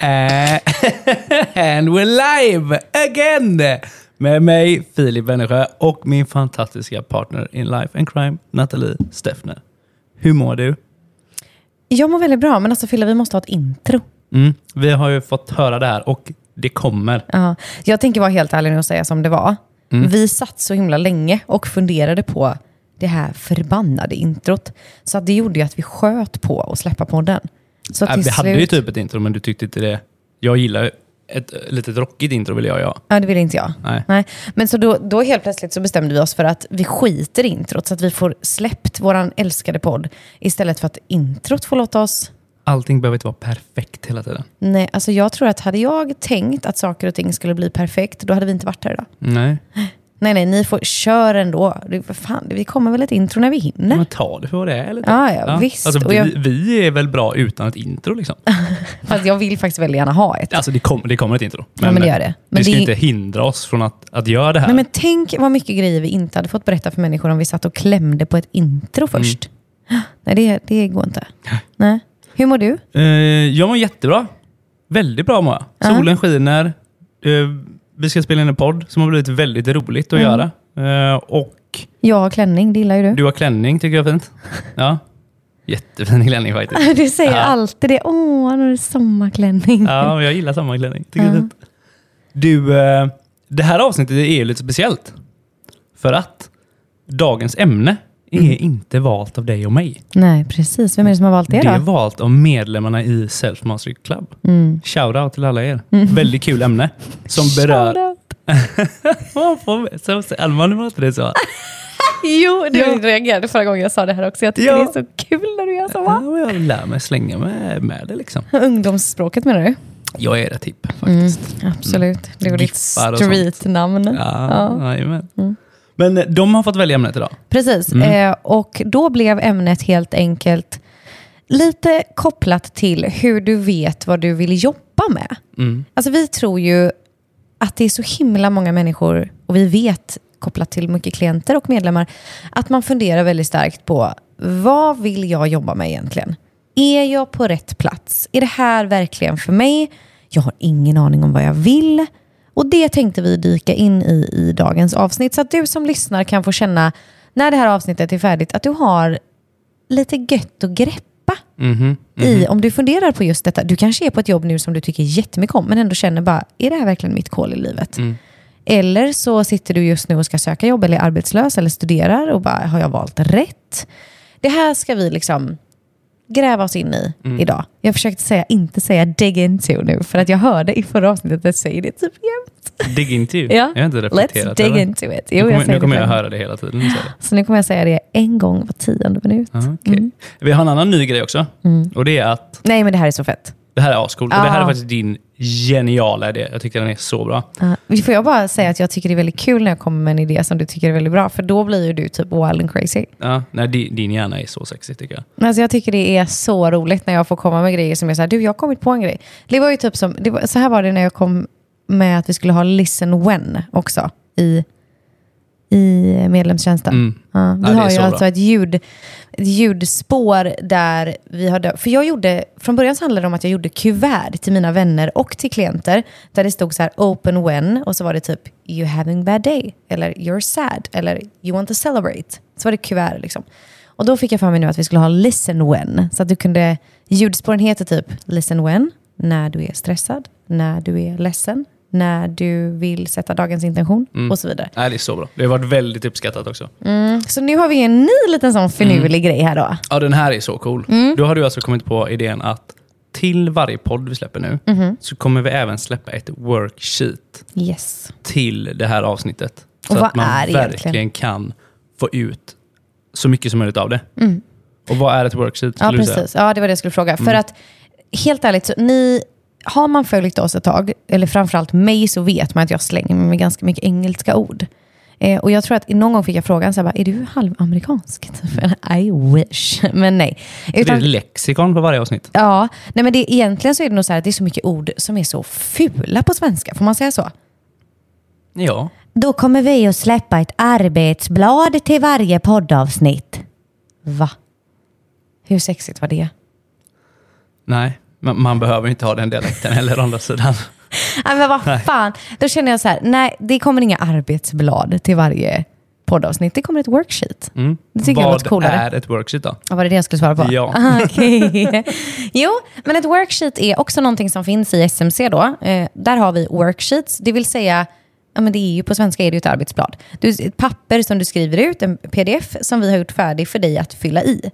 Eh, and we're live again! Med mig, Filip Wennersjö och min fantastiska partner in life and crime, Nathalie Steffner. Hur mår du? Jag mår väldigt bra, men alltså Fille, vi måste ha ett intro. Mm, vi har ju fått höra det här och det kommer. Ja. Jag tänker vara helt ärlig nu och säga som det var. Mm. Vi satt så himla länge och funderade på det här förbannade introt. Så det gjorde ju att vi sköt på att släppa podden. Så Äh, till vi hade ju typ ett intro, men du tyckte inte det. Jag gillar ett litet rockigt intro, vill jag ja. Ja, det ville inte jag. Nej. Men så då, då helt plötsligt så bestämde vi oss för att vi skiter i introt så att vi får släppt våran älskade podd istället för att introt får låta oss... Allting behöver inte vara perfekt hela tiden. Nej, alltså jag tror att hade jag tänkt att saker och ting skulle bli perfekt, då hade vi inte varit här idag. Nej, Nej, nej, ni får kör ändå. Det, fan, vi kommer väl ett intro när vi hinner. men ta det för vad det är. Lite. Ja, ja, visst. Alltså, vi, jag- vi är väl bra utan ett intro liksom. Fast jag vill faktiskt väldigt gärna ha ett. Alltså det, kom, det kommer ett intro. Ja, men det gör det. Men det ska det- inte hindra oss från att, att göra det här. Nej, men tänk vad mycket grejer vi inte hade fått berätta för människor om vi satt och klämde på ett intro först. Nej, det, det går inte. Nej. Hur mår du? Eh, jag mår jättebra. Väldigt bra mår jag. Solen skiner. Eh, vi ska spela in en podd som har blivit väldigt roligt att Mm. göra. Eh, och Jag har klänning, det gillar ju du. du har klänning, tycker jag är fint. Ja. Jättefin klänning faktiskt. Du säger Ja. alltid det. Åh, han har sommarklänning. Ja, jag gillar samma klänning. Tycker är fint. Du, eh, det här avsnittet är lite speciellt. För att dagens ämne är Mm. inte valt av dig och mig. Nej, precis. Vem är det som har valt det Det är då? valt av medlemmarna i Self Mastery Club. Mm. Shoutout till alla er. Väldigt kul ämne. Som berör... Alma, var inte det så? Jo, du Ja. reagerade förra gången jag sa det här också. Jag tycker Ja. det är så kul när du gör så. Va? jag lär mig slänga med, med det liksom. Ungdomsspråket menar du? Jag är rätt hipp faktiskt. Absolut. Det var ditt streetnamn. Ja, Ja. jajamän. Men de har fått välja ämnet idag. Precis, Mm. eh, och då blev ämnet helt enkelt lite kopplat till hur du vet vad du vill jobba med. Mm. Alltså vi tror ju att det är så himla många människor, och vi vet kopplat till mycket klienter och medlemmar, att man funderar väldigt starkt på vad vill jag jobba med egentligen? Är jag på rätt plats? Är det här verkligen för mig? Jag har ingen aning om vad jag vill. Och det tänkte vi dyka in i i dagens avsnitt. Så att du som lyssnar kan få känna, när det här avsnittet är färdigt, att du har lite gött att greppa Mhm. i om du funderar på just detta. Du kanske är på ett jobb nu som du tycker jättemycket om, men ändå känner bara, är det här verkligen mitt call i livet? Mm. Eller så sitter du just nu och ska söka jobb eller är arbetslös eller studerar och bara, har jag valt rätt? Det här ska vi liksom gräva oss in i Mm. idag. Jag försökte säga, inte säga dig into nu, för att jag hörde i förra avsnittet att jag säger det typ jämt. Dig into you. Ja. Jag har inte Let's reflekterat dig över. into it. Nu Jo, jag kommer, säger nu kommer jag höra det hela tiden. Så, Så nu kommer jag säga det en gång var tionde minut. ja, okej. Vi har en annan ny grej också. Mm. Och det är att Nej, men det här är så fett. det här är ascoolt. Och det här är Ah. faktiskt din geniala idé. Jag tycker den är så bra. Uh, får jag bara säga att jag tycker det är väldigt kul när jag kommer med en idé som du tycker är väldigt bra, för då blir ju du typ wild and crazy. Ja, nej, din, din hjärna är så sexig tycker jag. Alltså jag tycker det är så roligt när jag får komma med grejer som är så här, du jag har kommit på en grej. Det var ju typ som, det var, så här var det när jag kom med att vi skulle ha listen when också i, i medlemstjänsten. Mm. Ja, vi Ja, har ju så alltså bra. ett, ljud, ett ljudspår där vi har... För jag gjorde, från början så handlade det om att jag gjorde kuvert till mina vänner och till klienter där det stod så här open when och så var det typ you having bad day eller you're sad eller you want to celebrate. Så var det kuvert liksom. Och då fick jag för mig nu att vi skulle ha listen when så att du kunde, ljudspåren heter typ listen when, när du är stressad, när du är ledsen, när du vill sätta dagens intention och så vidare. Nej, det är så bra. Det har varit väldigt uppskattat också. Så nu har vi en ny liten sån finurlig grej här då. Ja, den här är så cool. Mm. Då har du alltså kommit på idén att till varje podd vi släpper nu Mhm. så kommer vi även släppa ett worksheet Yes. till det här avsnittet. Så Och vad att man verkligen egentligen? kan få ut så mycket som möjligt av det. Och vad är ett worksheet? Mm. Ja, precis. Ja, det var det jag skulle fråga. För att helt ärligt, så ni, har man följt oss ett tag, eller framförallt mig, så vet man att jag slänger mig med ganska mycket engelska ord. Eh, och jag tror att någon gång fick jag frågan, så här, bara, är du halvamerikansk? Typ, I wish. Men nej. Det är Utan, ett lexikon på varje avsnitt. ja, nej, men det, egentligen så är det nog så här att det är så mycket ord som är så fula på svenska. Får man säga så? Ja. Då kommer vi att släppa ett arbetsblad till varje poddavsnitt. Va? Hur sexigt var det? Nej. Man, man behöver inte ha den dialekten heller å andra sidan. Nej, men vad fan. Då känner jag så här, nej, det kommer inga arbetsblad till varje poddavsnitt. Det kommer ett worksheet. Det tycker jag Vad låter coolare. är ett worksheet då? Ja, var det det jag skulle svara på? Ja. Ah, okej. jo, men ett worksheet är också någonting som finns i SMC då. Eh, där har vi worksheets, det vill säga, ja, men det är ju, på svenska är det ju ett arbetsblad. Du, ett papper som du skriver ut, en pdf som vi har gjort färdig för dig att fylla i.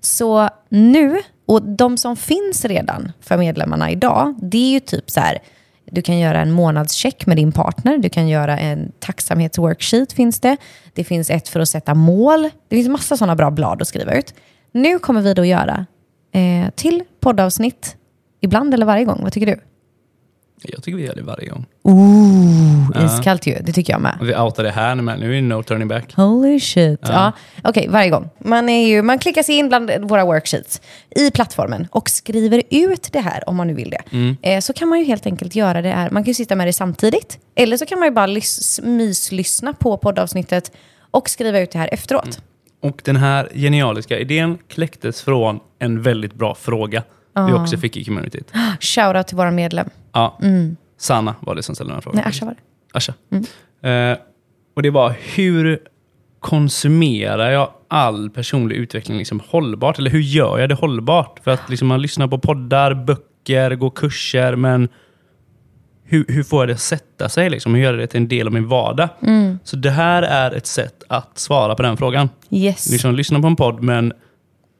Så nu, och de som finns redan för medlemmarna idag, det är ju typ så här, du kan göra en månadscheck med din partner, du kan göra en tacksamhetsworksheet finns det. Det finns ett för att sätta mål. Det finns massa sådana bra blad att skriva ut. Nu kommer vi då göra eh, till poddavsnitt, ibland eller varje gång. Vad tycker du? Jag tycker vi gör det varje gång. Ooh, iskallt ju. Det tycker jag med. Vi outar det här, men nu är det no turning back. Holy shit. Ja. Okej, varje gång. Man, är ju, man klickar sig in bland våra worksheets i plattformen och skriver ut det här om man nu vill det. Eh, så kan man ju helt enkelt göra det här. Man kan ju sitta med det samtidigt. Eller så kan man ju bara lys- myslyssna på poddavsnittet och skriva ut det här efteråt. Och den här genialiska idén kläcktes från en väldigt bra fråga vi också fick i communityt. Shoutout till våra medlem. Ja. Sanna var det som ställde den frågan. Nej, Asha var det. Asha. Eh, och det var hur konsumerar jag all personlig utveckling liksom hållbart? Eller hur gör jag det hållbart? För att liksom man lyssnar på poddar, böcker, går kurser, men hur, hur får jag det att sätta sig? Liksom? Hur gör jag det till en del av min vardag? Så det här är ett sätt att svara på den frågan. Yes. Liksom lyssna på en podd, men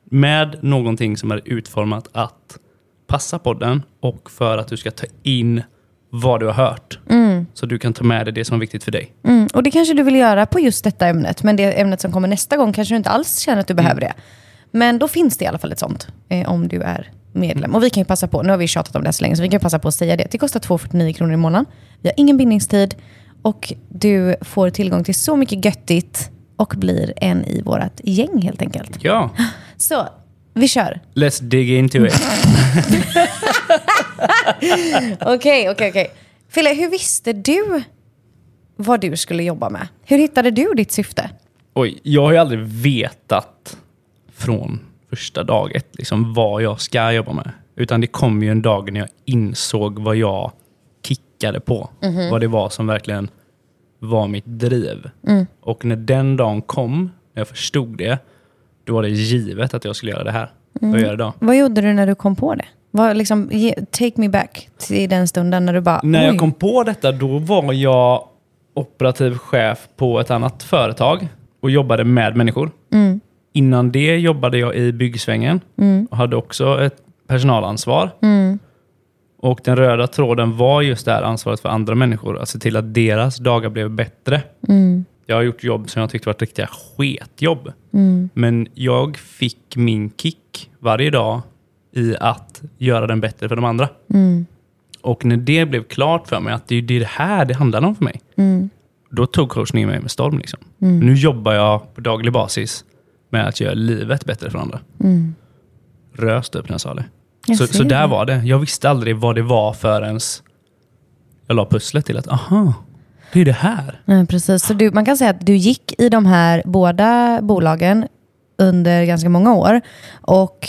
med någonting som är utformat att passa podden och för att du ska ta in vad du har hört. Så du kan ta med dig det som är viktigt för dig. Mm, och det kanske du vill göra på just detta ämnet, men det ämnet som kommer nästa gång kanske du inte alls känner att du behöver det. Men då finns det i alla fall ett sånt, eh, om du är medlem. Och vi kan ju passa på, nu har vi tjatat om det här så länge, så vi kan passa på att säga det. Det kostar 249 kronor i månaden. Vi har ingen bindningstid och du får tillgång till så mycket göttigt och blir en i vårt gäng helt enkelt. Ja, Så, vi kör. let's dig into it. Okej, okej, okej. Fille, hur visste du vad du skulle jobba med? Hur hittade du ditt syfte? Oj, jag har ju aldrig vetat från första dag ett liksom vad jag ska jobba med. Utan det kom ju en dag när jag insåg vad jag kickade på. Vad det var som verkligen var mitt driv. Och när den dagen kom, när jag förstod det, då var det givet att jag skulle göra det här. Och göra det. Vad gjorde du när du kom på det? Vad, liksom, take me back till den stunden när du bara... När oj. jag kom på detta, då var jag operativ chef på ett annat företag och jobbade med människor. Innan det jobbade jag i byggsvängen och hade också ett personalansvar. Och den röda tråden var just det här ansvaret för andra människor, att se till att deras dagar blev bättre. Jag har gjort jobb som jag tyckte var riktiga sketjobb. Men jag fick min kick varje dag i att göra den bättre för de andra. Och när det blev klart för mig att det är det här det handlar om för mig. Då tog coachningen mig med storm. Liksom. Nu jobbar jag på daglig basis med att göra livet bättre för andra. Röst upp när jag sa det. Jag Så, så där det. var det. Jag visste aldrig vad det var förrän jag la pusslet till att, aha, det är det här. Nej, precis. Så du, man kan säga att du gick i de här båda bolagen under ganska många år och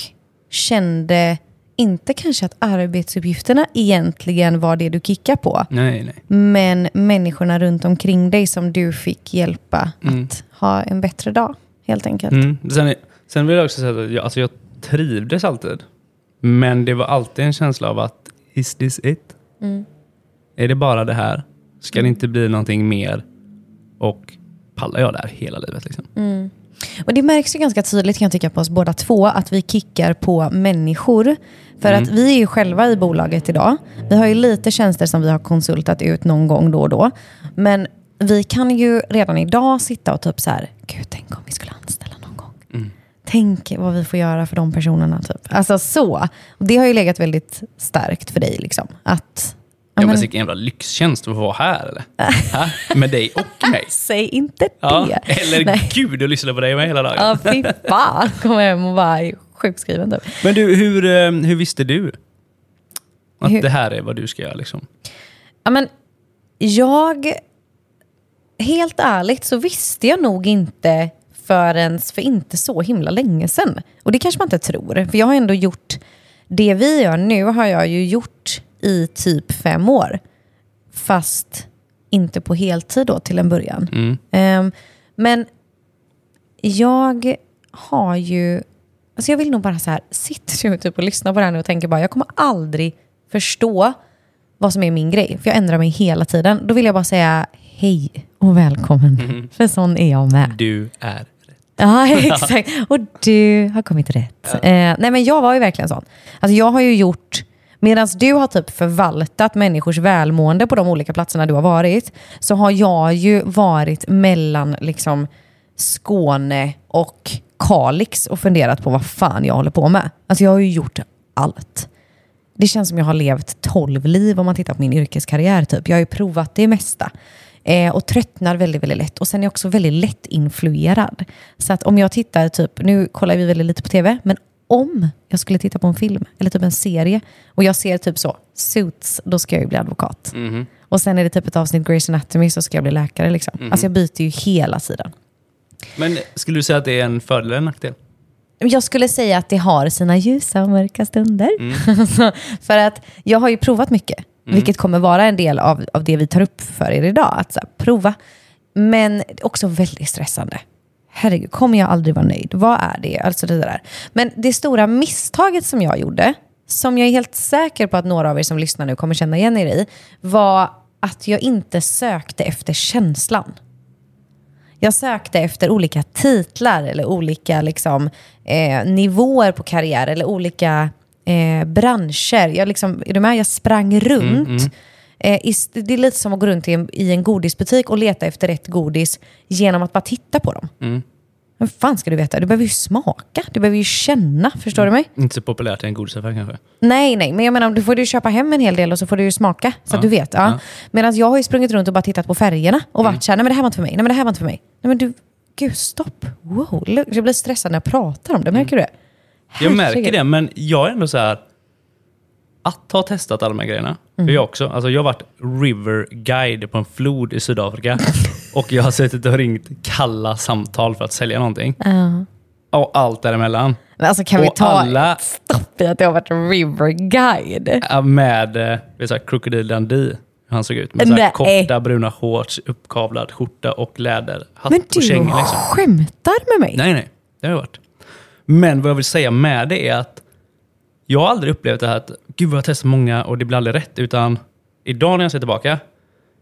kände inte kanske att arbetsuppgifterna egentligen var det du kickade på, Nej, nej. men människorna runt omkring dig som du fick hjälpa att ha en bättre dag, helt enkelt. Mm. Sen, sen vill jag också säga att jag, alltså jag trivdes alltid. Men det var alltid en känsla av att, is this it? Är det bara det här? Ska det inte bli någonting mer? Och pallar jag där hela livet? Liksom? Och det märks ju ganska tydligt kan jag tycka på oss båda två att vi kickar på människor. För att vi är ju själva i bolaget idag. Vi har ju lite tjänster som vi har konsultat ut någon gång då och då. Men vi kan ju redan idag sitta och typ så här, gud tänk om vi skulle anställa någon gång. Tänk vad vi får göra för de personerna. Typ. Alltså så. Det har ju legat väldigt starkt för dig. Liksom. Att, Ja, men- men vilken jävla lyxtjänst att få vara här eller? Ha? Med dig och mig. Säg inte Ja. det. Eller Nej. gud, jag lyssnar på dig med hela dagen. Ja, fy fan. Kommer hem och bara är sjukskriven typ. Men du, hur, eh, hur visste du att Hur- det här är vad du ska göra? Liksom? Ja, men jag, helt ärligt så visste jag nog inte förrän för inte så himla länge sedan. Och det kanske man inte tror, för jag har ändå gjort det vi gör nu har jag ju gjort i typ fem år. Fast inte på heltid då till en början. Mm. Ehm, men jag har ju... Alltså jag vill nog bara så här, sitter nu typ och lyssnar på det här nu och tänker bara, jag kommer aldrig förstå vad som är min grej. För jag ändrar mig hela tiden. Då vill jag bara säga hej och välkommen. För sån är jag med. Du är rätt. Ja, exakt. Och du har kommit rätt. Eh, nej, men jag var ju verkligen sån. Alltså, jag har ju gjort, medan du har typ förvaltat människors välmående på de olika platserna du har varit, så har jag ju varit mellan liksom Skåne och Kalix och funderat på vad fan jag håller på med. Alltså jag har ju gjort allt. Det känns som jag har levt tolv liv om man tittar på min yrkeskarriär. Typ. Jag har ju provat det mesta. Eh, och tröttnar väldigt, väldigt lätt. Och sen är jag också väldigt lätt influerad. Så att om jag tittar, typ, nu kollar vi väldigt lite på tv, men om jag skulle titta på en film eller typ en serie och jag ser typ så, Suits, då ska jag ju bli advokat. Mhm. Och sen är det typ ett avsnitt Grey's Anatomy så ska jag bli läkare. Liksom. Alltså jag byter ju hela tiden. Men skulle du säga att det är en fördel eller en nackdel? Jag skulle säga att det har sina ljusa och mörka stunder. Alltså, för att jag har ju provat mycket, vilket kommer vara en del av, av det vi tar upp för er idag. Att här, prova. Men också väldigt stressande. Herregud, kommer jag aldrig vara nöjd? Vad är det? Alltså det där. Men det stora misstaget som jag gjorde, som jag är helt säker på att några av er som lyssnar nu kommer känna igen er i, var att jag inte sökte efter känslan. Jag sökte efter olika titlar eller olika liksom, eh, nivåer på karriär eller olika eh, branscher. Jag, liksom, är du med? jag sprang runt. Eh, i, det är lite som att gå runt i en, i en godisbutik och leta efter rätt godis genom att bara titta på dem. Men fan ska du veta? Du behöver ju smaka. Du behöver ju känna. Förstår du mig? Inte så populärt i en godisaffär kanske. Nej, nej, men jag menar, du får ju köpa hem en hel del och så får du ju smaka så att du vet. Ja. Medan jag har ju sprungit runt och bara tittat på färgerna och varit såhär, nej men det här var inte för mig, nej men det här var inte för mig. Nej men du, gud stopp. Wow, jag blir stressad när jag pratar om det, märker du det? Jag märker Herregud. det, men jag är ändå så här... Att ha testat alla de här grejerna. Mm. För jag också. Alltså jag har varit river guide på en flod i Sydafrika. och jag har suttit och ringt kalla samtal för att sälja någonting. Ja. Och allt däremellan. Men alltså kan vi Och ta alla- stopp i att jag har varit river guide? Med eh, vet du, Crocodile Dundee. Hur han såg ut. Med så här korta bruna shorts, uppkavlad skjorta och läderhatt Men och du kängor. Liksom. skämtar med mig? Nej, nej. Det har jag varit. Men vad jag vill säga med det är att jag har aldrig upplevt det här att gud vad jag har testat många och det blir aldrig rätt. Utan idag när jag ser tillbaka,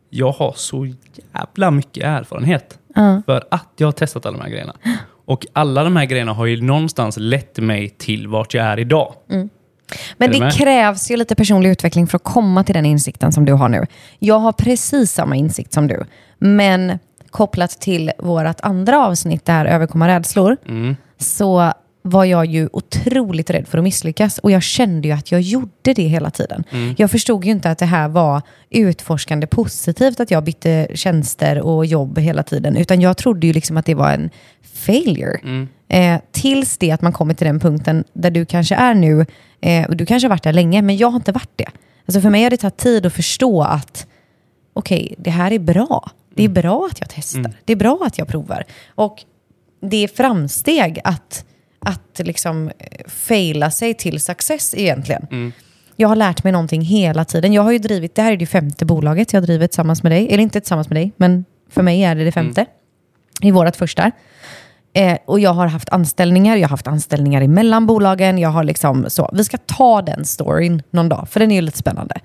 jag har så jävla mycket erfarenhet. För att jag har testat alla de här grejerna. Och alla de här grejerna har ju någonstans lett mig till vart jag är idag. Men Är du det med? krävs ju lite personlig utveckling för att komma till den insikten som du har nu. Jag har precis samma insikt som du. Men kopplat till vårt andra avsnitt, det här överkomma rädslor, så var jag ju otroligt rädd för att misslyckas. Och jag kände ju att jag gjorde det hela tiden. Jag förstod ju inte att det här var utforskande positivt, att jag bytte tjänster och jobb hela tiden. Utan jag trodde ju liksom att det var en failure. Eh, tills det att man kommer till den punkten där du kanske är nu, eh, och du kanske har varit där länge, men jag har inte varit det. Alltså för mig har det tagit tid att förstå att okej, det här är bra. Det är bra att jag testar. Det är bra att jag provar. Och det är framsteg att, att liksom eh, faila sig till success egentligen. Jag har lärt mig någonting hela tiden. Jag har ju drivit, det här är det femte bolaget jag har drivit tillsammans med dig. Eller inte tillsammans med dig, men för mig är det det femte. I vårt första. Eh, och jag har haft anställningar, jag har haft anställningar emellan bolagen. Jag har liksom så. Vi ska ta den storyn någon dag, för den är ju lite spännande.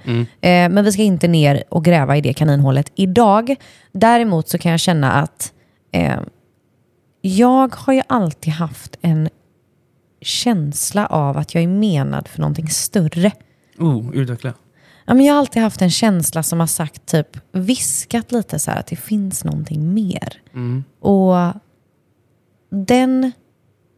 Eh, men vi ska inte ner och gräva i det kaninhålet idag. Däremot så kan jag känna att eh, jag har ju alltid haft en känsla av att jag är menad för någonting större. Oh, utveckla. Ja, men jag har alltid haft en känsla som har sagt, typ viskat lite så här att det finns någonting mer. Och den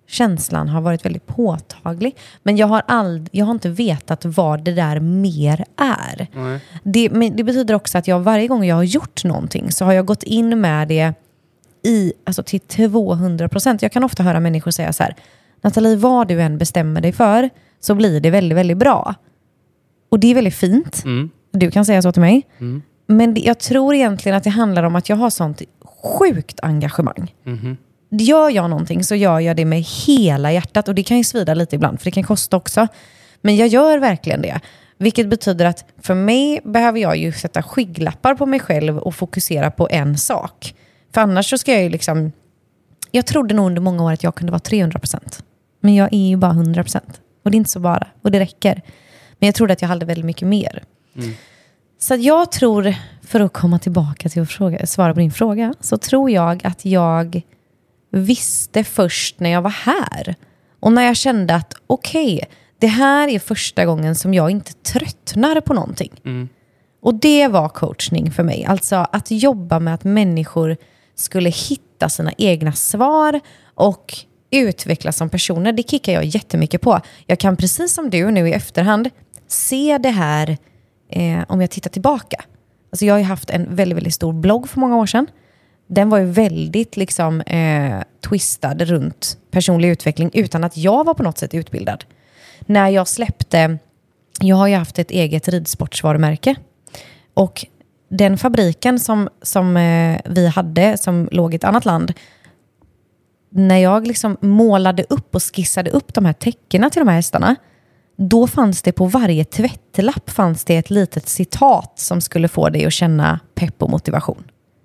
känslan har varit väldigt påtaglig. Men jag har, ald- jag har inte vetat vad det där mer är. Det, men det betyder också att jag varje gång jag har gjort någonting så har jag gått in med det i, alltså till 200 procent. Jag kan ofta höra människor säga så här, Nathalie, vad du än bestämmer dig för så blir det väldigt, väldigt bra. Och det är väldigt fint. Du kan säga så till mig. Men det, jag tror egentligen att det handlar om att jag har sånt sjukt engagemang. Gör jag någonting så gör jag det med hela hjärtat. Och det kan ju svida lite ibland, för det kan kosta också. Men jag gör verkligen det. Vilket betyder att för mig behöver jag ju sätta skygglappar på mig själv och fokusera på en sak. För annars så ska jag ju liksom... Jag trodde nog under många år att jag kunde vara 300%. Men jag är ju bara 100%. Och det är inte så bara. Och det räcker. Men jag trodde att jag hade väldigt mycket mer. Så att jag tror, för att komma tillbaka till att fråga, svara på din fråga, så tror jag att jag visste först när jag var här. Och när jag kände att okej, det här är första gången som jag inte tröttnar på någonting. Och det var coachning för mig. Alltså att jobba med att människor skulle hitta sina egna svar och utvecklas som personer. Det kickar jag jättemycket på. Jag kan precis som du nu i efterhand se det här eh, om jag tittar tillbaka. Alltså jag har ju haft en väldigt, väldigt stor blogg för många år sedan. Den var ju väldigt liksom, eh, twistad runt personlig utveckling utan att jag var på något sätt utbildad. När jag släppte, jag har ju haft ett eget ridsportsvarumärke. Och den fabriken som, som eh, vi hade, som låg i ett annat land, när jag liksom målade upp och skissade upp de här tecknen till de här hästarna, då fanns det på varje tvättlapp fanns det ett litet citat som skulle få dig att känna pepp och motivation.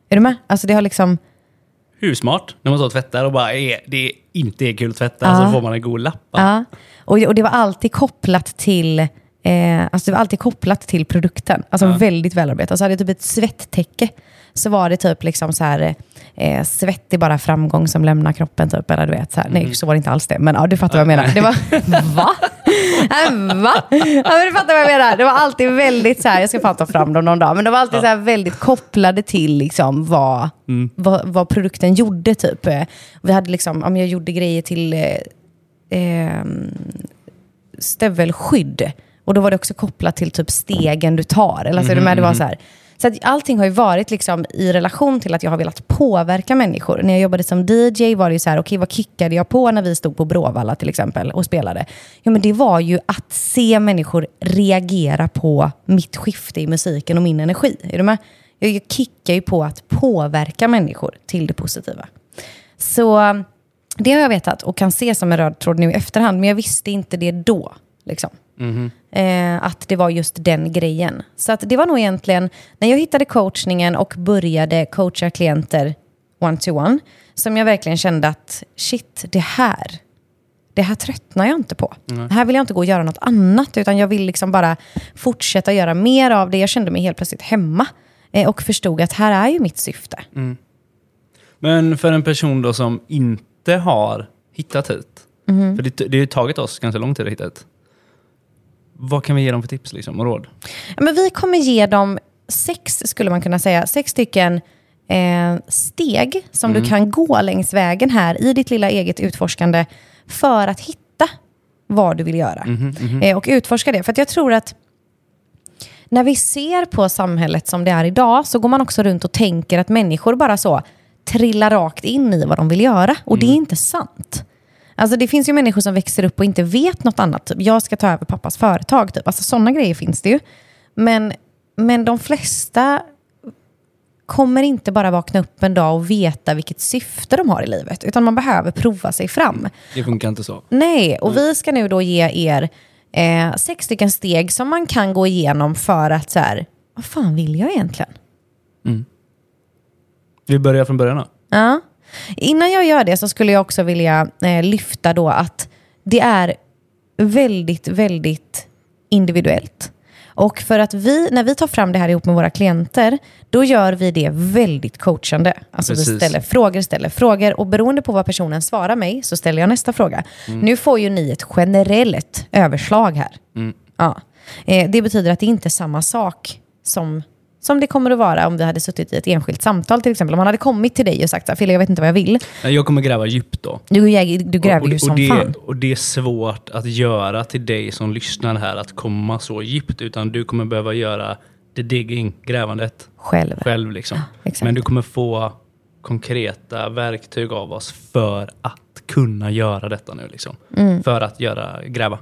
Är du med? Alltså det har liksom... Hur smart? När man står och tvättar och bara är, det inte är kul att tvätta, Ja. så får man en god lapp. Ja. Och, och det var alltid kopplat till eh, alltså det var alltid kopplat till produkten. Alltså väldigt välarbetat. Så hade jag typ ett svettäcke. Så var det typ liksom så här, eh, svett är bara framgång som lämnar kroppen. Typ, eller du vet, så här. Nej, så var det inte alls det. Men ja, du fattar vad jag menar. Det var, va? Äh, va? Ja, men du fattar vad jag menar. Det var alltid väldigt så här, jag ska fan ta fram dem någon dag, men de var alltid så här väldigt kopplade till liksom vad, vad, vad produkten gjorde. Typ. Vi hade liksom, om jag gjorde grejer till eh, eh, stövelskydd. Och då var det också kopplat till typ stegen du tar. Eller, alltså, är du med? Det var så här. Så att allting har ju varit liksom i relation till att jag har velat påverka människor. När jag jobbade som DJ var det ju så här, okej vad kickade jag på när vi stod på Bråvalla till exempel och spelade? Ja men det var ju att se människor reagera på mitt skifte i musiken och min energi. Är du med? Jag jag kickar ju på att påverka människor till det positiva. Så det har jag vetat och kan se som en röd tråd nu i efterhand, men jag visste inte det då. Liksom. Eh, att det var just den grejen. Så att det var nog egentligen när jag hittade coachningen och började coacha klienter one-to-one, som jag verkligen kände att shit, det här, det här tröttnar jag inte på. Det här vill jag inte gå och göra något annat, utan jag vill liksom bara fortsätta göra mer av det. Jag kände mig helt plötsligt hemma eh, och förstod att här är ju mitt syfte. Men för en person då som inte har hittat hit, Mhm. för det, det har ju tagit oss ganska lång tid att hitta hit. Vad kan vi ge dem för tips liksom, och råd? Ja, Men vi kommer ge dem sex, skulle man kunna säga, sex stycken eh, steg som du kan gå längs vägen här i ditt lilla eget utforskande för att hitta vad du vill göra. Eh, och utforska det. För jag tror att när vi ser på samhället som det är idag så går man också runt och tänker att människor bara så trillar rakt in i vad de vill göra. Och det är inte sant. Alltså det finns ju människor som växer upp och inte vet något annat. Typ, jag ska ta över pappas företag. Typ. Alltså sådana grejer finns det ju. Men, men de flesta kommer inte bara vakna upp en dag och veta vilket syfte de har i livet. Utan man behöver prova sig fram. Det funkar inte så. Nej, och vi ska nu då ge er eh, sex stycken steg som man kan gå igenom för att så här, vad fan vill jag egentligen? Vi börjar från början då. Ja. Innan jag gör det så skulle jag också vilja eh, lyfta då att det är väldigt, väldigt individuellt. Och för att vi, när vi tar fram det här ihop med våra klienter, då gör vi det väldigt coachande. Alltså vi Precis. ställer frågor, ställer frågor och beroende på vad personen svarar mig så ställer jag nästa fråga. Nu får ju ni ett generellt överslag här. Ja. Eh, det betyder att det inte är samma sak som, som det kommer att vara om vi hade suttit i ett enskilt samtal till exempel. Om man hade kommit till dig och sagt Fille jag vet inte vad jag vill. Jag kommer gräva djupt då. Du, du gräver och, ju som och, det, fan. och det är svårt att göra till dig som lyssnar här, att komma så djupt. Utan du kommer behöva göra the digging, grävandet, Själv. själv. Liksom. exakt. Men du kommer få konkreta verktyg av oss för att kunna göra detta nu. Liksom. Mm. För att göra, gräva.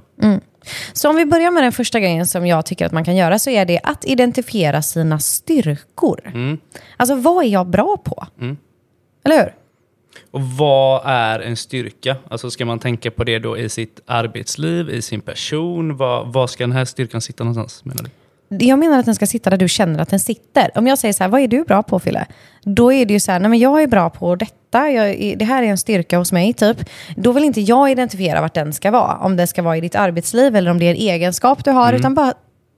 Så om vi börjar med den första grejen som jag tycker att man kan göra så är det att identifiera sina styrkor. Mm. Alltså vad är jag bra på? Eller hur? Och vad är en styrka? Alltså ska man tänka på det då i sitt arbetsliv, i sin person? Var, var ska den här styrkan sitta någonstans menar du? Jag menar att den ska sitta där du känner att den sitter. Om jag säger så här, vad är du bra på Fille? Då är det ju så här, nej men jag är bra på detta, jag, det här är en styrka hos mig typ. Då vill inte jag identifiera vart den ska vara. Om det ska vara i ditt arbetsliv eller om det är en egenskap du har. Utan bara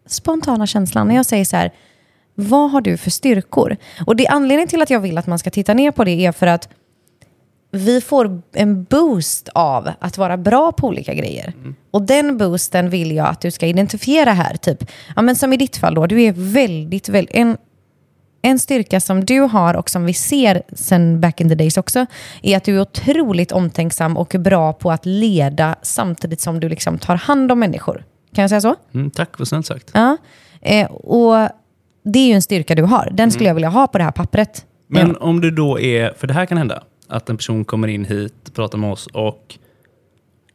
spontana känslan. När jag säger så här, vad har du för styrkor? Och det anledningen till att jag vill att man ska titta ner på det är för att vi får en boost av att vara bra på olika grejer. Mm. Och den boosten vill jag att du ska identifiera här. Typ, ja, men som i ditt fall då, du är väldigt, väldigt en, en styrka som du har och som vi ser sen back in the days också, är att du är otroligt omtänksam och bra på att leda samtidigt som du liksom tar hand om människor. Kan jag säga så? Mm, tack, vad snällt sagt. Ja, eh, och det är ju en styrka du har. Den skulle mm. jag vilja ha på det här pappret. Men ja. om du då är, för det här kan hända, att en person kommer in hit, pratar med oss och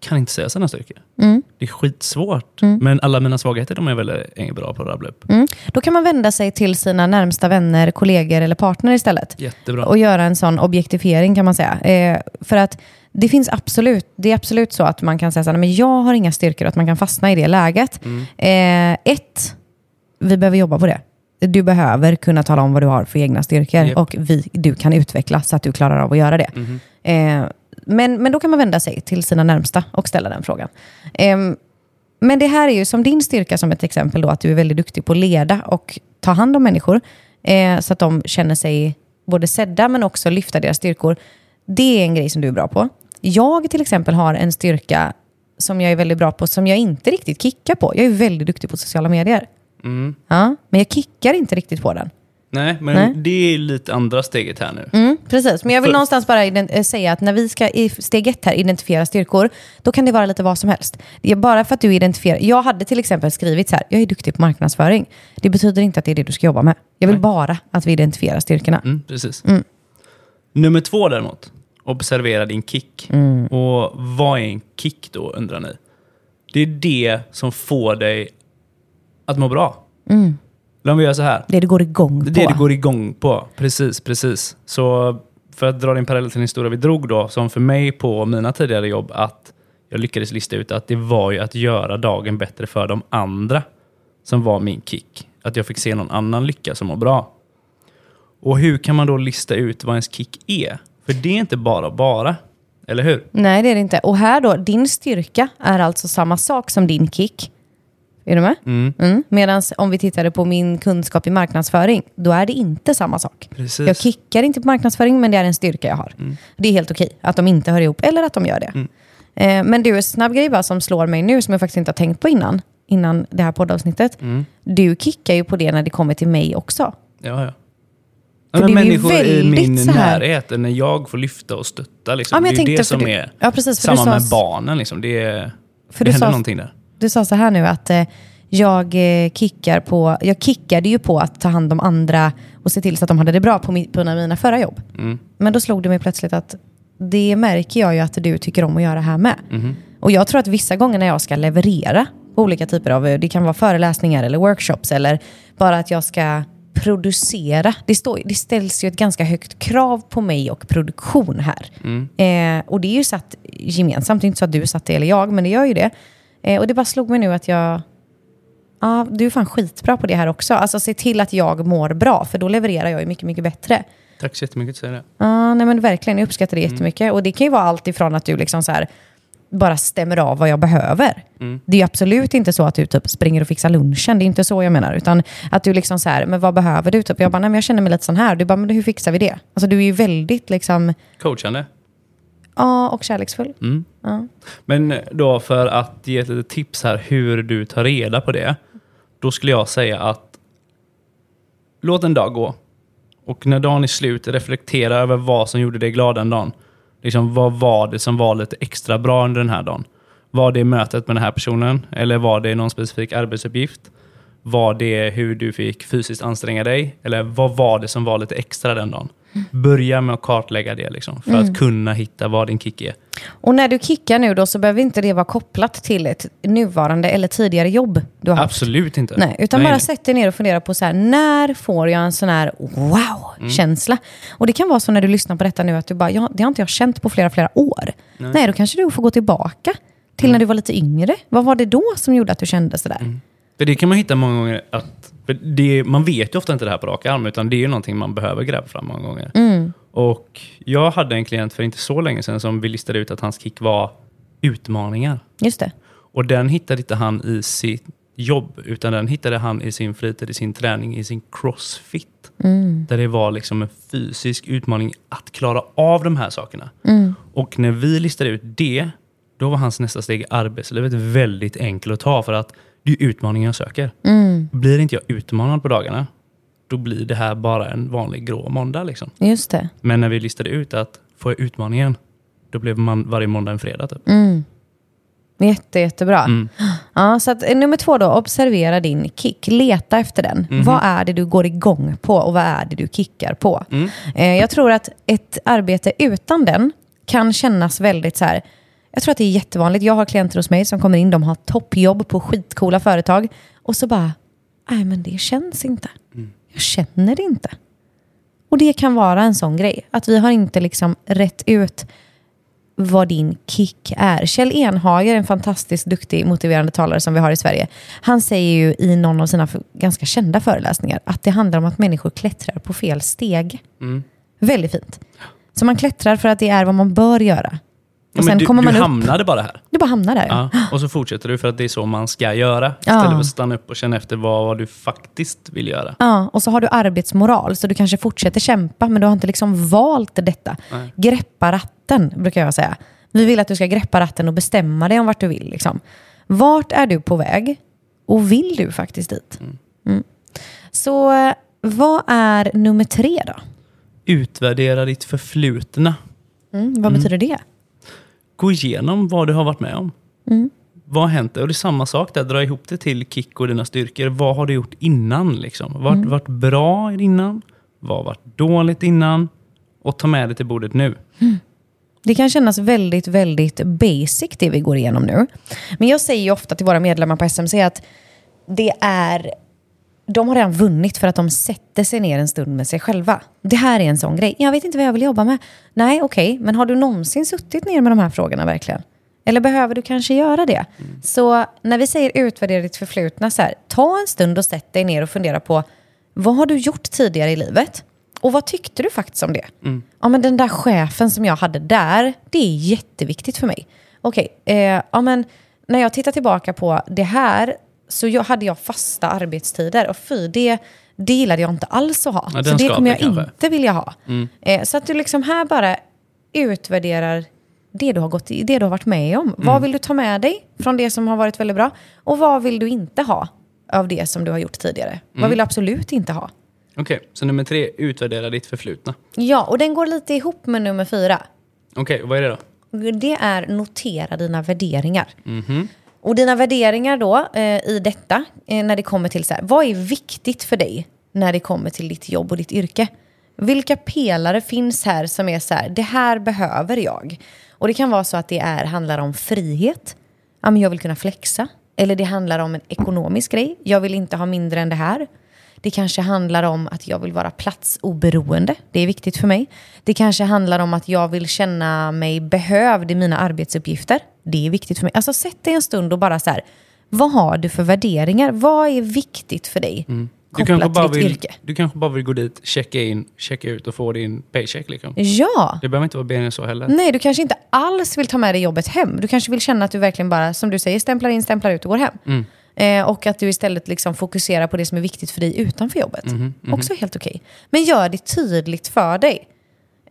kan inte säga sina styrkor. Mm. Det är skitsvårt. Mm. Men alla mina svagheter de är väldigt bra på att rabbla upp. Mm. Då kan man vända sig till sina närmsta vänner, kollegor eller partner istället. Jättebra. Och göra en sån objektifiering kan man säga. Eh, för att det finns absolut, det är absolut så att man kan säga så här, men jag har inga styrkor och att man kan fastna i det läget. Mm. Eh, ett, vi behöver jobba på det du behöver kunna tala om vad du har för egna styrkor yep. och vi, du kan utveckla så att du klarar av att göra det. Mm -hmm. eh, men, men då kan man vända sig till sina närmsta och ställa den frågan. Eh, men det här är ju som din styrka som ett exempel då, att du är väldigt duktig på att leda och ta hand om människor eh, så att de känner sig både sedda men också lyfta deras styrkor. Det är en grej som du är bra på. Jag till exempel har en styrka som jag är väldigt bra på som jag inte riktigt kickar på. Jag är väldigt duktig på sociala medier. Mm. Ja, men jag kickar inte riktigt på den. Nej, men Nej. det är lite andra steget här nu. Mm, precis, men jag vill För... någonstans bara eh, säga att när vi ska i steg ett här identifiera styrkor, då kan det vara lite vad som helst. Det är bara för att du identifierar... Jag hade till exempel skrivit så här, jag är duktig på marknadsföring. Det betyder inte att det är det du ska jobba med. Jag vill Nej. bara att vi identifierar styrkorna. Mm, precis. Mm. Nummer två däremot, observera din kick. Mm. Och vad är en kick då, undrar ni? Det är det som får dig att må bra. Mm. Om vi gör så här. Det du går igång på. Det du går igång på. Precis, precis. Så för att dra din parallell till en historia vi drog då, som för mig på mina tidigare jobb, att jag lyckades lista ut att det var ju att göra dagen bättre för de andra som var min kick. Att jag fick se någon annan lyckas och må bra. Och hur kan man då lista ut vad ens kick är? För det är inte bara bara. Eller hur? Nej, det är det inte. Och här då, din styrka är alltså samma sak som din kick. Är du med? Mm. Mm. Medan om vi tittade på min kunskap i marknadsföring, då är det inte samma sak. Precis. Jag kickar inte på marknadsföring, men det är en styrka jag har. Mm. Det är helt okej att de inte hör ihop, eller att de gör det. Mm. Eh, men du, en snabb grej bara som slår mig nu, som jag faktiskt inte har tänkt på innan, innan det här poddavsnittet. Mm. Du kickar ju på det när det kommer till mig också. Ja, ja. Ja, men människor i min närhet, när jag får lyfta och stötta. Liksom. Ja, det är det som du, är ja, precis, samma med barnen. Liksom. Det, är, för det händer sa, någonting där du sa så här nu att eh, jag eh, kickar på, jag kickade ju på att ta hand om andra och se till så att de hade det bra på, mi, på mina förra jobb. Mm. Men då slog det mig plötsligt att det märker jag ju att du tycker om att göra här med. Mm. Och jag tror att vissa gånger när jag ska leverera på olika typer av, det kan vara föreläsningar eller workshops eller bara att jag ska producera. Det, står, det ställs ju ett ganska högt krav på mig och produktion här. Mm. Eh, och det är ju satt gemensamt, det är inte så att du satt det eller jag, men det gör ju det. Eh, och det bara slog mig nu att jag... Ja, du är fan skitbra på det här också. Alltså se till att jag mår bra, för då levererar jag ju mycket, mycket bättre. Tack så jättemycket säga det. Ja, nej men verkligen. Jag uppskattar det mm. jättemycket. Och det kan ju vara allt ifrån att du liksom så här, bara stämmer av vad jag behöver. Mm. Det är ju absolut inte så att du typ springer och fixar lunchen. Det är inte så jag menar. Utan att du liksom så här, men vad behöver du? Typ, jag bara, nej men jag känner mig lite sån här. Du bara, men hur fixar vi det? Alltså du är ju väldigt liksom... Coachande. Ja, och kärleksfull. Mm. Ja. Men då för att ge ett litet tips här hur du tar reda på det. Då skulle jag säga att låt en dag gå. Och när dagen är slut, reflektera över vad som gjorde dig glad den dagen. Liksom, vad var det som var lite extra bra under den här dagen? Var det mötet med den här personen? Eller var det någon specifik arbetsuppgift? Var det hur du fick fysiskt anstränga dig? Eller vad var det som var lite extra den dagen? Börja med att kartlägga det liksom, för Mm. att kunna hitta vad din kick är. Och när du kickar nu då så behöver inte det vara kopplat till ett nuvarande eller tidigare jobb du har haft. Absolut inte. Nej, utan bara nej. sätt dig ner och fundera på så här, när får jag en sån här wow-känsla? Och det kan vara så när du lyssnar på detta nu att du bara, ja, det har inte jag känt på flera, flera år. Nej, då kanske du får gå tillbaka till när du var lite yngre. Vad var det då som gjorde att du kände sådär? För det kan man hitta många gånger att... Det, man vet ju ofta inte det här på rak arm, utan det är ju någonting man behöver gräva fram många gånger. Mm. Och jag hade en klient för inte så länge sedan som vi listade ut att hans kick var utmaningar. Just det. Och den hittade inte han i sitt jobb, utan den hittade han i sin fritid, i sin träning, i sin crossfit. Där det var liksom en fysisk utmaning att klara av de här sakerna. Och när vi listade ut det, då var hans nästa steg i arbetslivet väldigt enkelt att ta för att det är utmaningen jag söker. Blir inte jag utmanad på dagarna, då blir det här bara en vanlig grå måndag. Liksom. Just det. Men när vi listade ut att får jag utmaningen, då blev man varje måndag en fredag. Typ. Jätte, jättebra. Mm. Ja, så att, eh, nummer två då, observera din kick. Leta efter den. Mhm. Vad är det du går igång på och vad är det du kickar på? Mm. Eh, jag tror att ett arbete utan den kan kännas väldigt så här, jag tror att det är jättevanligt. Jag har klienter hos mig som kommer in, de har toppjobb på skitcoola företag och så bara, nej men det känns inte. Mm. Jag känner det inte. Och det kan vara en sån grej, att vi har inte liksom rätt ut vad din kick är. Kjell Enhager, en fantastiskt duktig motiverande talare som vi har i Sverige, han säger ju i någon av sina ganska kända föreläsningar att det handlar om att människor klättrar på fel steg. Mm. Väldigt fint. Så man klättrar för att det är vad man bör göra. Och Ja, du, kommer man du upp, hamnade bara här. du bara hamnar där. Ja. Ja, och så fortsätter du för att det är så man ska göra. Ja. Istället för att stanna upp och känna efter vad, vad du faktiskt vill göra. Ja, och så har du arbetsmoral, så du kanske fortsätter kämpa, men du har inte liksom valt detta. Nej. Greppa ratten, brukar jag säga. Vi vill att du ska greppa ratten och bestämma dig om vart du vill. Liksom. Vart är du på väg? Och vill du faktiskt dit? Mm. Så eh, vad är nummer tre då? Utvärdera ditt förflutna. Mm, vad betyder det? Gå igenom vad du har varit med om. Mm. Vad har hänt? Och det är samma sak där. Dra ihop det till kick och dina styrkor. Vad har du gjort innan? Liksom? Har Mm. varit bra innan? Vad har varit dåligt innan? Och ta med det till bordet nu. Det kan kännas väldigt, väldigt basic det vi går igenom nu. Men jag säger ofta till våra medlemmar på SMC att det är... De har redan vunnit för att de sätter sig ner en stund med sig själva. Det här är en sån grej. Jag vet inte vad jag vill jobba med. Nej, okej, men har du någonsin suttit ner med de här frågorna verkligen? Eller behöver du kanske göra det? Så när vi säger utvärdera ditt förflutna, så här, ta en stund och sätt dig ner och fundera på vad har du gjort tidigare i livet? Och vad tyckte du faktiskt om det? Ja, men den där chefen som jag hade där, det är jätteviktigt för mig. Okej, eh, ja, men när jag tittar tillbaka på det här så jag, hade jag fasta arbetstider och fy, det, det gillade jag inte alls att ha. Ja, så det kommer jag kanske. inte vilja ha. Eh, så att du liksom här bara utvärderar det du har, gått det du har varit med om. Vad vill du ta med dig från det som har varit väldigt bra? Och vad vill du inte ha av det som du har gjort tidigare? Vad vill du absolut inte ha? Okej, så nummer tre. Utvärdera ditt förflutna. Ja, och den går lite ihop med nummer fyra. Okej, vad är det då? Det är notera dina värderingar. Och dina värderingar då eh, i detta, eh, när det kommer till så här, vad är viktigt för dig när det kommer till ditt jobb och ditt yrke? Vilka pelare finns här som är så här, det här behöver jag? Och det kan vara så att det är, handlar om frihet, ja, men jag vill kunna flexa. Eller det handlar om en ekonomisk grej, jag vill inte ha mindre än det här. Det kanske handlar om att jag vill vara platsoberoende. Det är viktigt för mig. Det kanske handlar om att jag vill känna mig behövd i mina arbetsuppgifter. Det är viktigt för mig. Alltså sätt dig en stund och bara så här, vad har du för värderingar? Vad är viktigt för dig? Du Kopplat kanske, bara vill, yrke. du kanske bara vill gå dit, checka in, checka ut och få din paycheck. Liksom. Ja! Det behöver inte vara än så heller. Nej, du kanske inte alls vill ta med dig jobbet hem. Du kanske vill känna att du verkligen bara, som du säger, stämplar in, stämplar ut och går hem. Eh, och att du istället liksom fokuserar på det som är viktigt för dig utanför jobbet. Också helt okej. Men gör det tydligt för dig.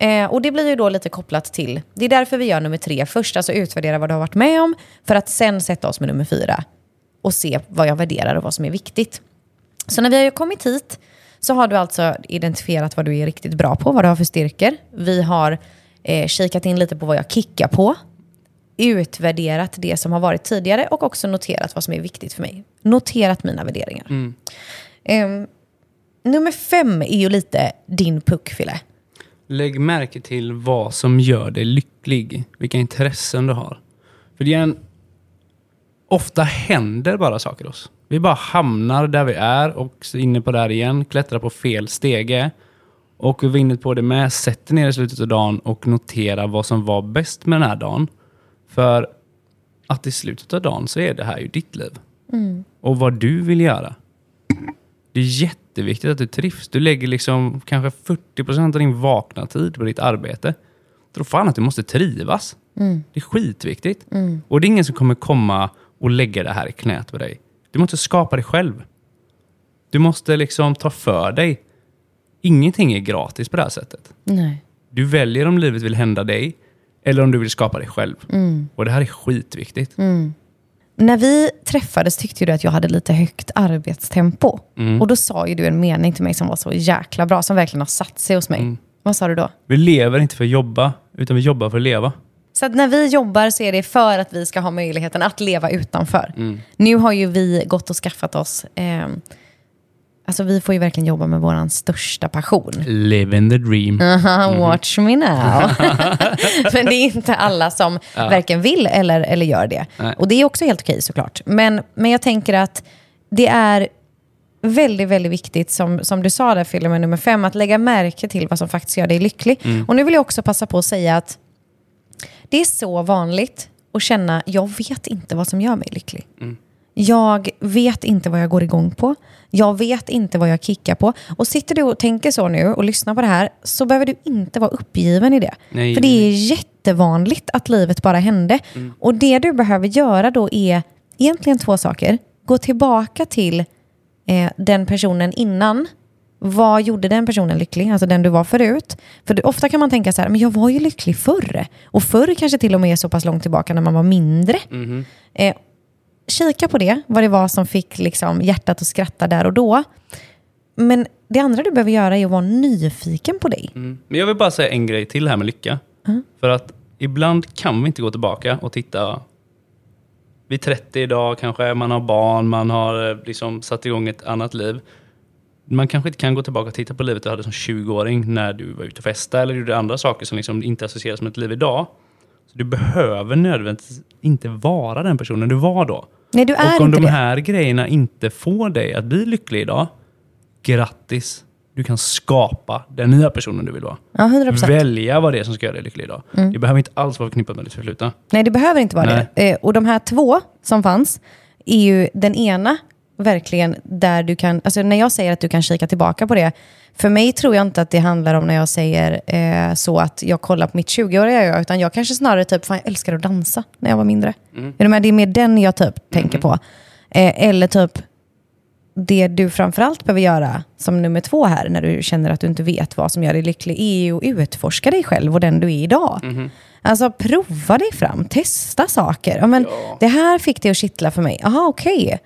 Eh, och det blir ju då lite kopplat till, det är därför vi gör nummer tre först, alltså utvärdera vad du har varit med om, för att sen sätta oss med nummer fyra och se vad jag värderar och vad som är viktigt. Så när vi har kommit hit så har du alltså identifierat vad du är riktigt bra på, vad du har för styrkor. Vi har eh, kikat in lite på vad jag kickar på, utvärderat det som har varit tidigare och också noterat vad som är viktigt för mig. Noterat mina värderingar. Ehm, nummer fem är ju lite din puck, Fille. Lägg märke till vad som gör dig lycklig. Vilka intressen du har. För det är en... Ofta händer bara saker oss. Vi bara hamnar där vi är och så inne på där igen, klättrar på fel stege. Och vi var inne på det med, sätter ner i slutet av dagen och noterar vad som var bäst med den här dagen. För att i slutet av dagen så är det här ju ditt liv. Och vad du vill göra. Det är jätteviktigt att du trivs. Du lägger liksom kanske 40% av din vakna tid på ditt arbete. Tro fan att du måste trivas. Det är skitviktigt. Och det är ingen som kommer komma och lägga det här i knät på dig. Du måste skapa det själv. Du måste liksom ta för dig. Ingenting är gratis på det här sättet. Nej. Du väljer om livet vill hända dig eller om du vill skapa dig själv. Och det här är skitviktigt. När vi träffades tyckte du att jag hade lite högt arbetstempo. Och då sa ju du en mening till mig som var så jäkla bra, som verkligen har satt sig hos mig. Vad sa du då? Vi lever inte för att jobba, utan vi jobbar för att leva. Så att när vi jobbar så är det för att vi ska ha möjligheten att leva utanför. Nu har ju vi gått och skaffat oss, eh, alltså vi får ju verkligen jobba med vår största passion. Living the dream. Aha, watch me now. Men det är inte alla som varken vill eller, eller gör det. Nej. Och det är också helt okej såklart. Men, men jag tänker att det är väldigt, väldigt viktigt, som, som du sa där filmen nummer fem, att lägga märke till vad som faktiskt gör dig lycklig. Och nu vill jag också passa på att säga att det är så vanligt att känna, jag vet inte vad som gör mig lycklig. Jag vet inte vad jag går igång på. Jag vet inte vad jag kickar på. Och sitter du och tänker så nu och lyssnar på det här så behöver du inte vara uppgiven i det. Nej, För det är jättevanligt att livet bara hände. Och det du behöver göra då är egentligen två saker. Gå tillbaka till eh, den personen innan. Vad gjorde den personen lycklig? Alltså den du var förut. För det, ofta kan man tänka så här, men jag var ju lycklig förr. Och förr kanske till och med är så pass långt tillbaka när man var mindre. Eh, kika på det, vad det var som fick liksom, hjärtat att skratta där och då. Men det andra du behöver göra är att vara nyfiken på dig. Mm. Men jag vill bara säga en grej till här med lycka. För att ibland kan vi inte gå tillbaka och titta. Vid 30 idag kanske man har barn, man har eh, liksom satt igång ett annat liv. Man kanske inte kan gå tillbaka och titta på livet du hade som 20-åring när du var ute och festade eller gjorde andra saker som liksom inte associeras med ett liv idag. Så du behöver nödvändigtvis inte vara den personen du var då. Nej, du är och om inte de det. här grejerna inte får dig att bli lycklig idag, grattis. Du kan skapa den nya personen du vill vara. Ja, 100%. Välja vad det är som ska göra dig lycklig idag. Det behöver inte alls vara förknippat med ditt förflutna. Nej, det behöver inte vara Nej. det. Eh, och de här två som fanns är ju den ena verkligen där du kan, alltså när jag säger att du kan kika tillbaka på det, för mig tror jag inte att det handlar om när jag säger eh, så att jag kollar på mitt 20-åriga jag, utan jag kanske snarare typ, fan jag älskar att dansa när jag var mindre. Är du med? Det är mer den jag typ tänker på. Eh, eller typ, det du framförallt behöver göra som nummer två här, när du känner att du inte vet vad som gör dig lycklig, är ju att utforska dig själv och den du är idag. Alltså prova dig fram, testa saker. Ja, men, Det här fick det att kittla för mig. Jaha, okej.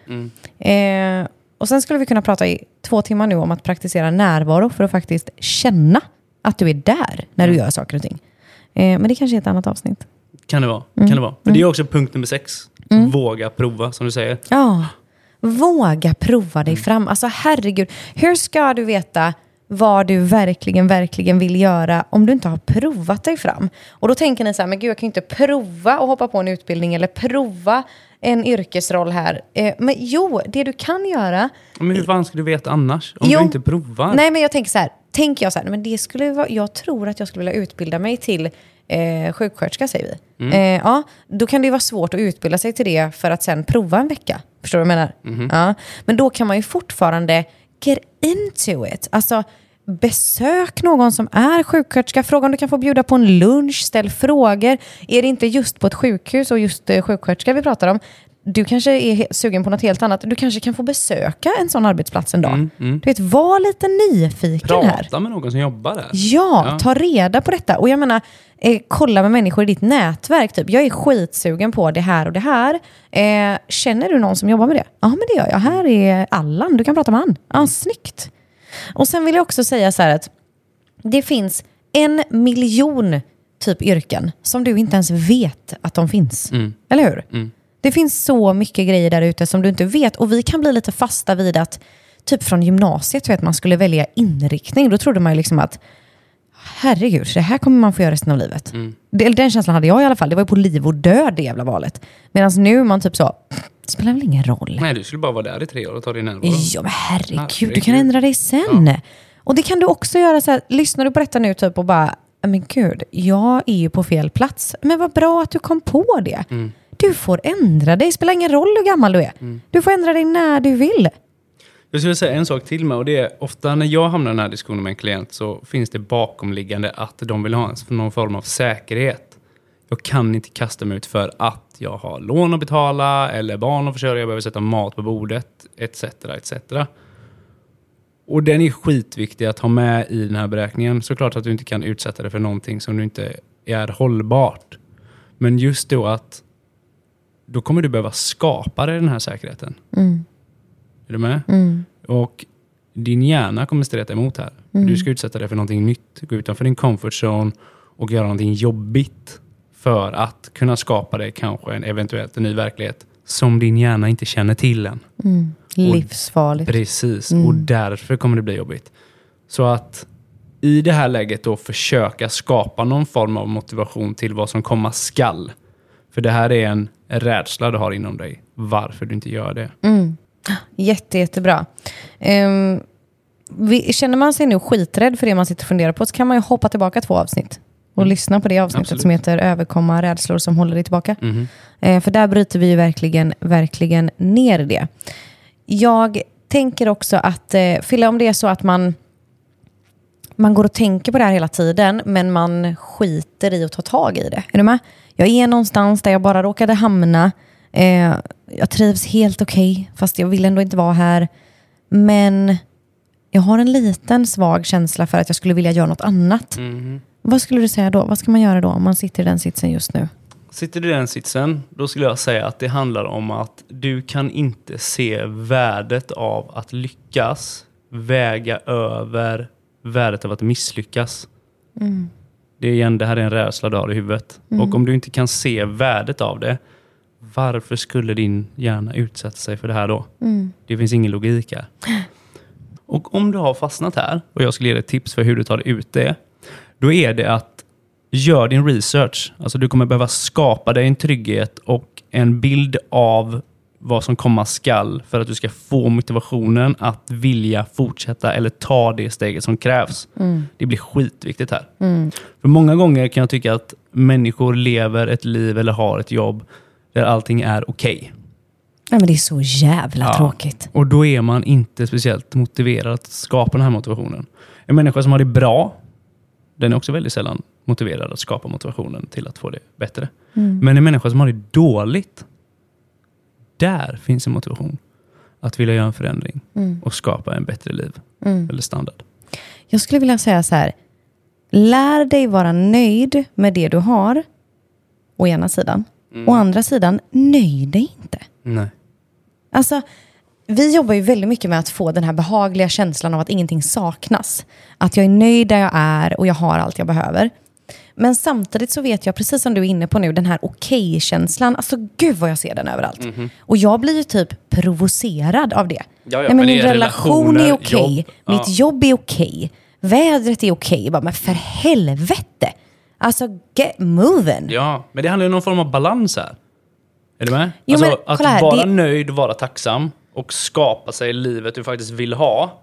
Eh, och sen skulle vi kunna prata i två timmar nu om att praktisera närvaro för att faktiskt känna att du är där när du gör saker och ting. Eh, men det kanske är ett annat avsnitt. Kan det vara. Mm. Kan det vara. För det är också punkt nummer sex. Våga prova, som du säger. Ja, våga prova dig fram. Alltså herregud, hur ska du veta vad du verkligen, verkligen vill göra om du inte har provat dig fram? Och då tänker ni så här, men gud jag kan ju inte prova att hoppa på en utbildning eller prova en yrkesroll här. Eh, men jo, det du kan göra Men hur fan ska du veta annars? Om Jo. du inte provar? Nej, men jag tänker så här. Tänker jag så här, men det skulle vara, jag tror att jag skulle vilja utbilda mig till eh, sjuksköterska, säger vi. Eh, ja, då kan det vara svårt att utbilda sig till det för att sen prova en vecka. Förstår du vad jag menar? Ja. Men då kan man ju fortfarande get into it. Alltså, besök någon som är sjuksköterska. Fråga om du kan få bjuda på en lunch. Ställ frågor. Är det inte just på ett sjukhus och just eh, sjuksköterska vi pratar om, du kanske är sugen på något helt annat. Du kanske kan få besöka en sån arbetsplats en dag. Du vet, var lite nyfiken här. Prata med någon som jobbar där. Ja, Ja. ta reda på detta. Och jag menar, eh, kolla med människor i ditt nätverk. Typ. Jag är skitsugen på det här och det här. Eh, känner du någon som jobbar med det? Ja, men det gör jag. Här är Allan. Du kan prata med han. Ja, snyggt. Och sen vill jag också säga så här att det finns en miljon typ yrken som du inte ens vet att de finns. Eller hur? Det finns så mycket grejer där ute som du inte vet. Och vi kan bli lite fasta vid att typ från gymnasiet, vet man skulle välja inriktning. Då trodde man ju liksom att herregud, det här kommer man få göra resten av livet. Mm. Den känslan hade jag i alla fall. Det var ju på liv och död det jävla valet. Medan nu man typ så, det spelar väl ingen roll. Nej, du skulle bara vara där i tre år och ta din närvaro. Ja men herregud, Herregud. du kan ändra dig sen. Och det kan du också göra så här, lyssnar du på detta nu typ och bara, men gud, jag är ju på fel plats. Men vad bra att du kom på det. Mm. Du får ändra dig, det spelar ingen roll hur gammal du är. Du får ändra dig när du vill. Jag skulle säga en sak till med och det är ofta när jag hamnar i den här diskussionen med en klient så finns det bakomliggande att de vill ha någon form av säkerhet. Jag kan inte kasta mig ut för att jag har lån att betala eller barn att försörja, jag behöver sätta mat på bordet etc. etc. Och den är skitviktig att ha med i den här beräkningen. Såklart att du inte kan utsätta dig för någonting som du inte är hållbart. Men just då att då kommer du behöva skapa dig den här säkerheten. Är du med? Och din hjärna kommer streta emot här. Du ska utsätta dig för någonting nytt, gå utanför din comfort zone och göra någonting jobbigt för att kunna skapa dig kanske en eventuellt en ny verklighet som din hjärna inte känner till än. Livsfarligt. Precis, och därför kommer det bli jobbigt. Så att i det här läget då försöka skapa någon form av motivation till vad som komma skall. För det här är en rädsla du har inom dig, varför du inte gör det. Jätte, jättebra. Ehm, vi, känner man sig nu skiträdd för det man sitter och funderar på så kan man ju hoppa tillbaka två avsnitt och lyssna på det avsnittet Absolut. som heter Överkomma rädslor som håller dig tillbaka. Mhm. Eh, för där bryter vi ju verkligen, verkligen ner det. Jag tänker också att, eh, Fille, om det är så att man, man går och tänker på det här hela tiden, men man skiter i att ta tag i det. Är du med? Jag är någonstans där jag bara råkade hamna. Eh, jag trivs helt okej, fast jag vill ändå inte vara här. Men jag har en liten svag känsla för att jag skulle vilja göra något annat. Mhm. Vad skulle du säga då? Vad ska man göra då om man sitter i den sitsen just nu? Sitter du i den sitsen, då skulle jag säga att det handlar om att du kan inte se värdet av att lyckas väga över värdet av att misslyckas. Det är igen, det här är en rädsla du har i huvudet. Och om du inte kan se värdet av det, varför skulle din hjärna utsätta sig för det här då? Det finns ingen logik här. Och om du har fastnat här, och jag skulle ge dig ett tips för hur du tar dig ut det, då är det att gör din research. Alltså du kommer behöva skapa dig en trygghet och en bild av vad som komma skall för att du ska få motivationen att vilja fortsätta eller ta det steget som krävs. Det blir skitviktigt här. För många gånger kan jag tycka att människor lever ett liv eller har ett jobb där allting är okej. Ja, men det är så jävla Ja. tråkigt. Och då är man inte speciellt motiverad att skapa den här motivationen. En människa som har det bra, den är också väldigt sällan motiverad att skapa motivationen till att få det bättre. Men en människa som har det dåligt, där finns en motivation att vilja göra en förändring och skapa en bättre liv eller standard. Jag skulle vilja säga så här. Lär dig vara nöjd med det du har, å ena sidan. Å andra sidan, nöj dig inte. Nej. Alltså, vi jobbar ju väldigt mycket med att få den här behagliga känslan av att ingenting saknas. Att jag är nöjd där jag är och jag har allt jag behöver. Men samtidigt så vet jag, precis som du är inne på nu, den här okej-känslan. Alltså gud vad jag ser den överallt. Och jag blir ju typ provocerad av det. ja, Nej, men men min relation är okej, jobb, ja. mitt jobb är okej, vädret är okej. Bara, Men för helvete! Alltså, get moving! Ja, men det handlar ju om någon form av balans här. Är du med? Jo, alltså, men att här, vara det- nöjd, vara tacksam och skapa sig livet du faktiskt vill ha.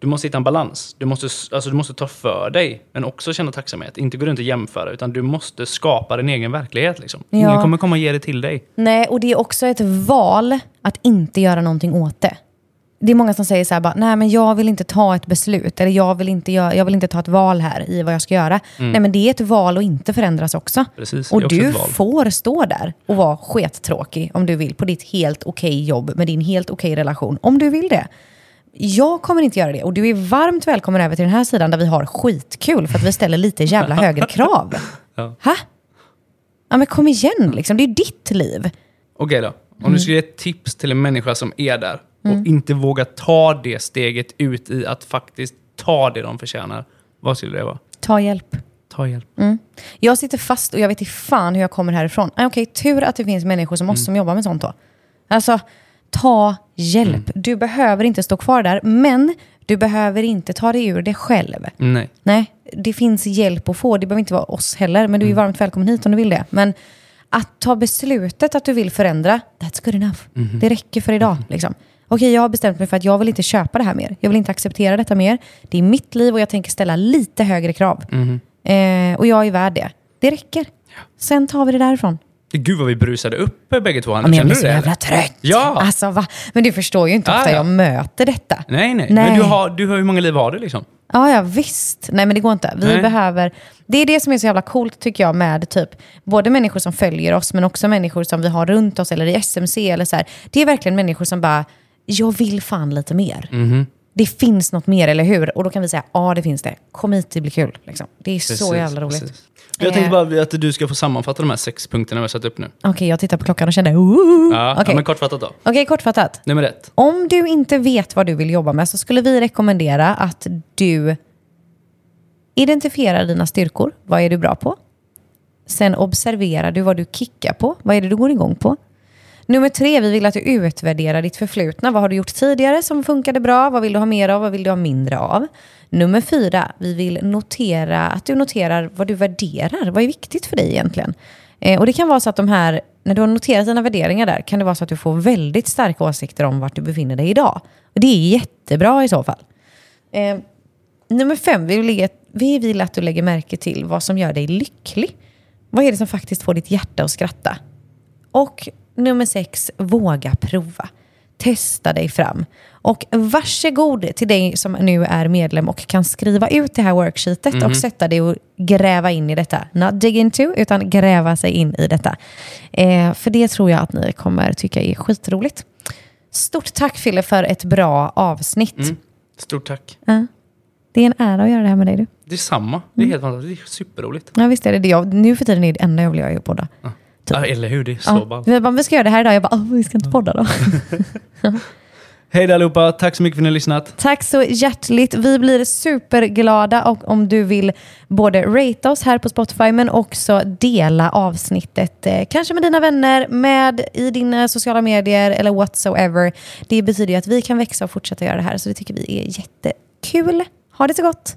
Du måste hitta en balans. Du måste, alltså, du måste ta för dig, men också känna tacksamhet. Inte gå runt och jämföra, utan du måste skapa din egen verklighet. Liksom. Ingen Ja. kommer komma och ge det till dig. Nej, och det är också ett val att inte göra någonting åt det. Det är många som säger så här, bara, nej men jag vill inte ta ett beslut, eller jag vill inte, göra, jag vill inte ta ett val här i vad jag ska göra. Nej men det är ett val att inte förändras också. Mm. Precis, och också du får stå där och vara skittråkig om du vill, på ditt helt okej jobb med din helt okej relation, om du vill det. Jag kommer inte göra det och du är varmt välkommen över till den här sidan där vi har skitkul för att vi ställer lite jävla högre krav. Ja. Ha? Ja men kom igen liksom, det är ju ditt liv. Okej då. Om Mm. du skulle ge ett tips till en människa som är där och inte vågar ta det steget ut i att faktiskt ta det de förtjänar. Vad skulle det vara? Ta hjälp. Ta hjälp. Jag sitter fast och jag vet inte fan hur jag kommer härifrån. Nej, Okej, tur att det finns människor som oss som jobbar med sånt då. Alltså, ta hjälp. Du behöver inte stå kvar där, men du behöver inte ta dig ur det själv. Nej. Nej, det finns hjälp att få. Det behöver inte vara oss heller, men du är Mm. varmt välkommen hit om du vill det. Men att ta beslutet att du vill förändra, that's good enough. Mhm. Det räcker för idag. Liksom. Okej, jag har bestämt mig för att jag vill inte köpa det här mer. Jag vill inte acceptera detta mer. Det är mitt liv och jag tänker ställa lite högre krav. Mhm. Eh, och jag är värd det. Det räcker. Sen tar vi det därifrån. Gud vad vi brusade upp bägge två. Ja, men jag blir så jävla trött. Ja. Alltså, va? Men du förstår ju inte Ah, ofta ja. jag möter detta. Nej, nej. Nej. Men du har, du har hur många liv har du liksom? Ja, ja visst. Nej, men det går inte. Vi Nej. behöver... Det är det som är så jävla coolt tycker jag med typ både människor som följer oss men också människor som vi har runt oss eller i SMC eller så här. Det är verkligen människor som bara, jag vill fan lite mer. Mhm. Det finns något mer, eller hur? Och då kan vi säga, ja det finns det. Kom hit, det blir kul. Liksom. Det är så Precis, jävla roligt. precis. Jag tänkte bara att du ska få sammanfatta de här sex punkterna vi har satt upp nu. Okej, jag tittar på klockan och kände, Ooh. Ja, Okej, ja, men kortfattat då. Okej, kortfattat. Nummer ett. Om du inte vet vad du vill jobba med så skulle vi rekommendera att du identifierar dina styrkor. Vad är du bra på? Sen observerar du vad du kickar på. Vad är det du går igång på? Nummer tre, vi vill att du utvärderar ditt förflutna. Vad har du gjort tidigare som funkade bra? Vad vill du ha mer av? Vad vill du ha mindre av? Nummer fyra, vi vill notera att du noterar vad du värderar. Vad är viktigt för dig egentligen? Eh, och det kan vara så att de här, när du har noterat dina värderingar där, kan det vara så att du får väldigt starka åsikter om vart du befinner dig idag. Och det är jättebra i så fall. Eh, nummer fem, vi vill, vi vill att du lägger märke till vad som gör dig lycklig. Vad är det som faktiskt får ditt hjärta att skratta? Och nummer sex, våga prova. Testa dig fram. Och varsågod till dig som nu är medlem och kan skriva ut det här worksheetet och sätta dig och gräva in i detta. Not dig into, utan gräva sig in i detta. Eh, för det tror jag att ni kommer tycka är skitroligt. Stort tack Fille för ett bra avsnitt. Mm. Stort tack. Ja. Det är en ära att göra det här med dig du. Det är samma. Det är helt fantastiskt. Det är superroligt. Ja visst är det det. Jag, nu för tiden är det enda jag vill göra är att podda. Ja, eller hur? Det är så Ja. ballt. Vi bara, vi ska göra det här idag. Jag bara, "Åh, vi ska inte podda då. Hej där allihopa. Tack så mycket för att ni har lyssnat. Tack så hjärtligt. Vi blir superglada och om du vill både rate oss här på Spotify men också dela avsnittet. Eh, kanske med dina vänner, med i dina sociala medier eller whatsoever. Det betyder ju att vi kan växa och fortsätta göra det här så det tycker vi är jättekul. Ha det så gott!